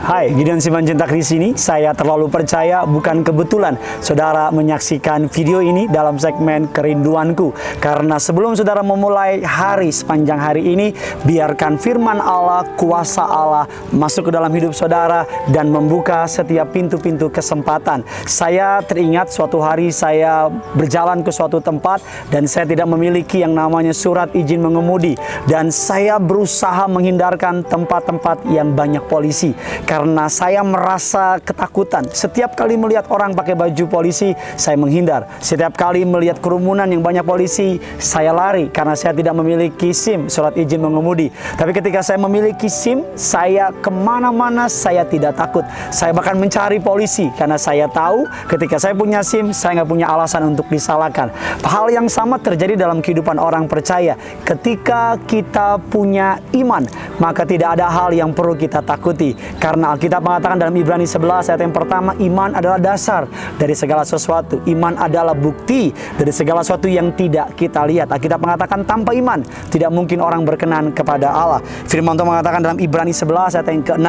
Hai, Gideon Simanjuntak di sini. Saya terlalu percaya bukan kebetulan saudara menyaksikan video ini dalam segmen kerinduanku. Karena sebelum saudara memulai hari sepanjang hari ini, biarkan firman Allah, kuasa Allah masuk ke dalam hidup saudara dan membuka setiap pintu-pintu kesempatan. Saya teringat suatu hari saya berjalan ke suatu tempat dan saya tidak memiliki yang namanya surat izin mengemudi dan saya berusaha menghindarkan tempat-tempat yang banyak polisi karena saya merasa ketakutan. Setiap kali melihat orang pakai baju polisi, saya menghindar. Setiap kali melihat kerumunan yang banyak polisi, saya lari karena saya tidak memiliki SIM, surat izin mengemudi. Tapi ketika saya memiliki SIM, saya ke mana-mana saya tidak takut. Saya bahkan mencari polisi karena saya tahu ketika saya punya SIM, saya nggak punya alasan untuk disalahkan. Hal yang sama terjadi dalam kehidupan orang percaya. Ketika kita punya iman, maka tidak ada hal yang perlu kita takuti. Karena Alkitab mengatakan dalam Ibrani 11 ayat yang pertama, iman adalah dasar dari segala sesuatu. Iman adalah bukti dari segala sesuatu yang tidak kita lihat. Alkitab mengatakan tanpa iman tidak mungkin orang berkenan kepada Allah. Firman Tuhan mengatakan dalam Ibrani 11 ayat yang ke-6,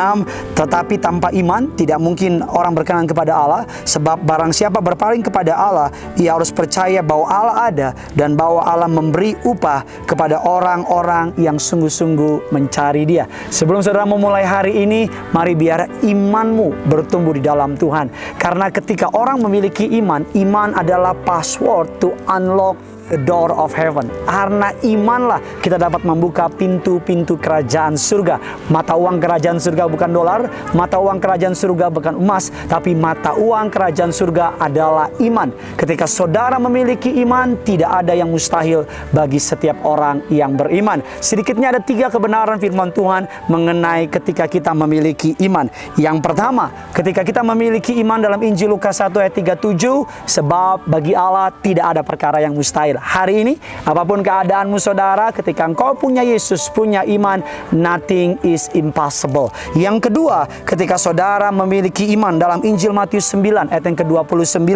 tetapi tanpa iman tidak mungkin orang berkenan kepada Allah sebab barang siapa berpaling kepada Allah, ia harus percaya bahwa Allah ada dan bahwa Allah memberi upah kepada orang-orang yang sungguh-sungguh mencari Dia. Sebelum saudara memulai hari ini, mari biar imanmu bertumbuh di dalam Tuhan. Karena ketika orang memiliki iman, iman adalah password to unlock door of heaven. Karena imanlah kita dapat membuka pintu-pintu kerajaan surga. Mata uang kerajaan surga bukan dolar, mata uang kerajaan surga bukan emas, tapi mata uang kerajaan surga adalah iman. Ketika saudara memiliki iman, tidak ada yang mustahil bagi setiap orang yang beriman. Sedikitnya ada tiga kebenaran firman Tuhan mengenai ketika kita memiliki iman. Yang pertama, ketika kita memiliki iman dalam Injil Lukas 1 ayat 37, sebab bagi Allah tidak ada perkara yang mustahil hari ini, apa pun keadaanmu saudara, ketika engkau punya Yesus, punya iman, nothing is impossible. Yang kedua, ketika saudara memiliki iman dalam Injil Matius 9 ayat yang ke-29,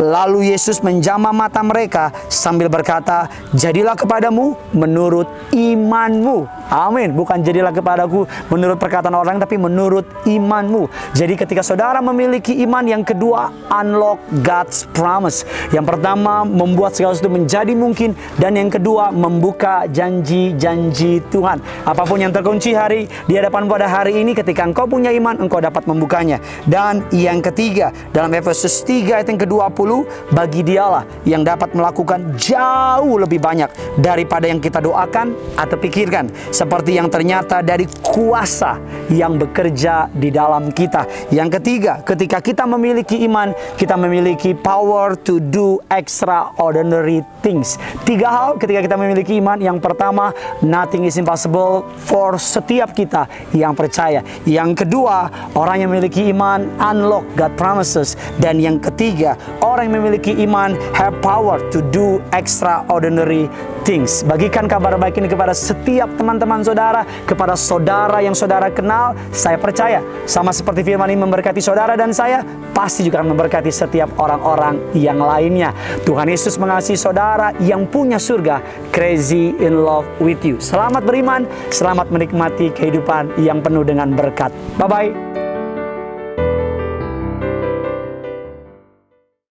lalu Yesus menjamah mata mereka sambil berkata, "Jadilah kepadamu menurut imanmu." Amin. Bukan jadilah kepadaku menurut perkataan orang, tapi menurut imanmu. Jadi ketika saudara memiliki iman, yang kedua, unlock God's promise. Yang pertama, membuat segala sesuatu menjadi jadi mungkin dan yang kedua membuka janji-janji Tuhan. Apa pun yang terkunci hari di hadapan pada hari ini ketika engkau punya iman engkau dapat membukanya. Dan yang ketiga dalam Efesus 3 ayat yang ke-20 bagi dialah yang dapat melakukan jauh lebih banyak daripada yang kita doakan atau pikirkan seperti yang ternyata dari kuasa yang bekerja di dalam kita. Yang ketiga, ketika kita memiliki iman, kita memiliki power to do extraordinary things. Tiga hal ketika kita memiliki iman. Yang pertama, nothing is impossible for setiap kita yang percaya. Yang kedua, orang yang memiliki iman unlock God promises. Dan yang ketiga, orang yang memiliki iman have power to do extraordinary things. Bagikan kabar baik ini kepada setiap teman-teman saudara, kepada saudara yang saudara kenal. Saya percaya sama seperti firman ini memberkati saudara dan saya, pasti juga akan memberkati setiap orang-orang yang lainnya. Tuhan Yesus mengasihi saudara yang punya surga, crazy in love with you. Selamat beriman, selamat menikmati kehidupan yang penuh dengan berkat. Bye-bye.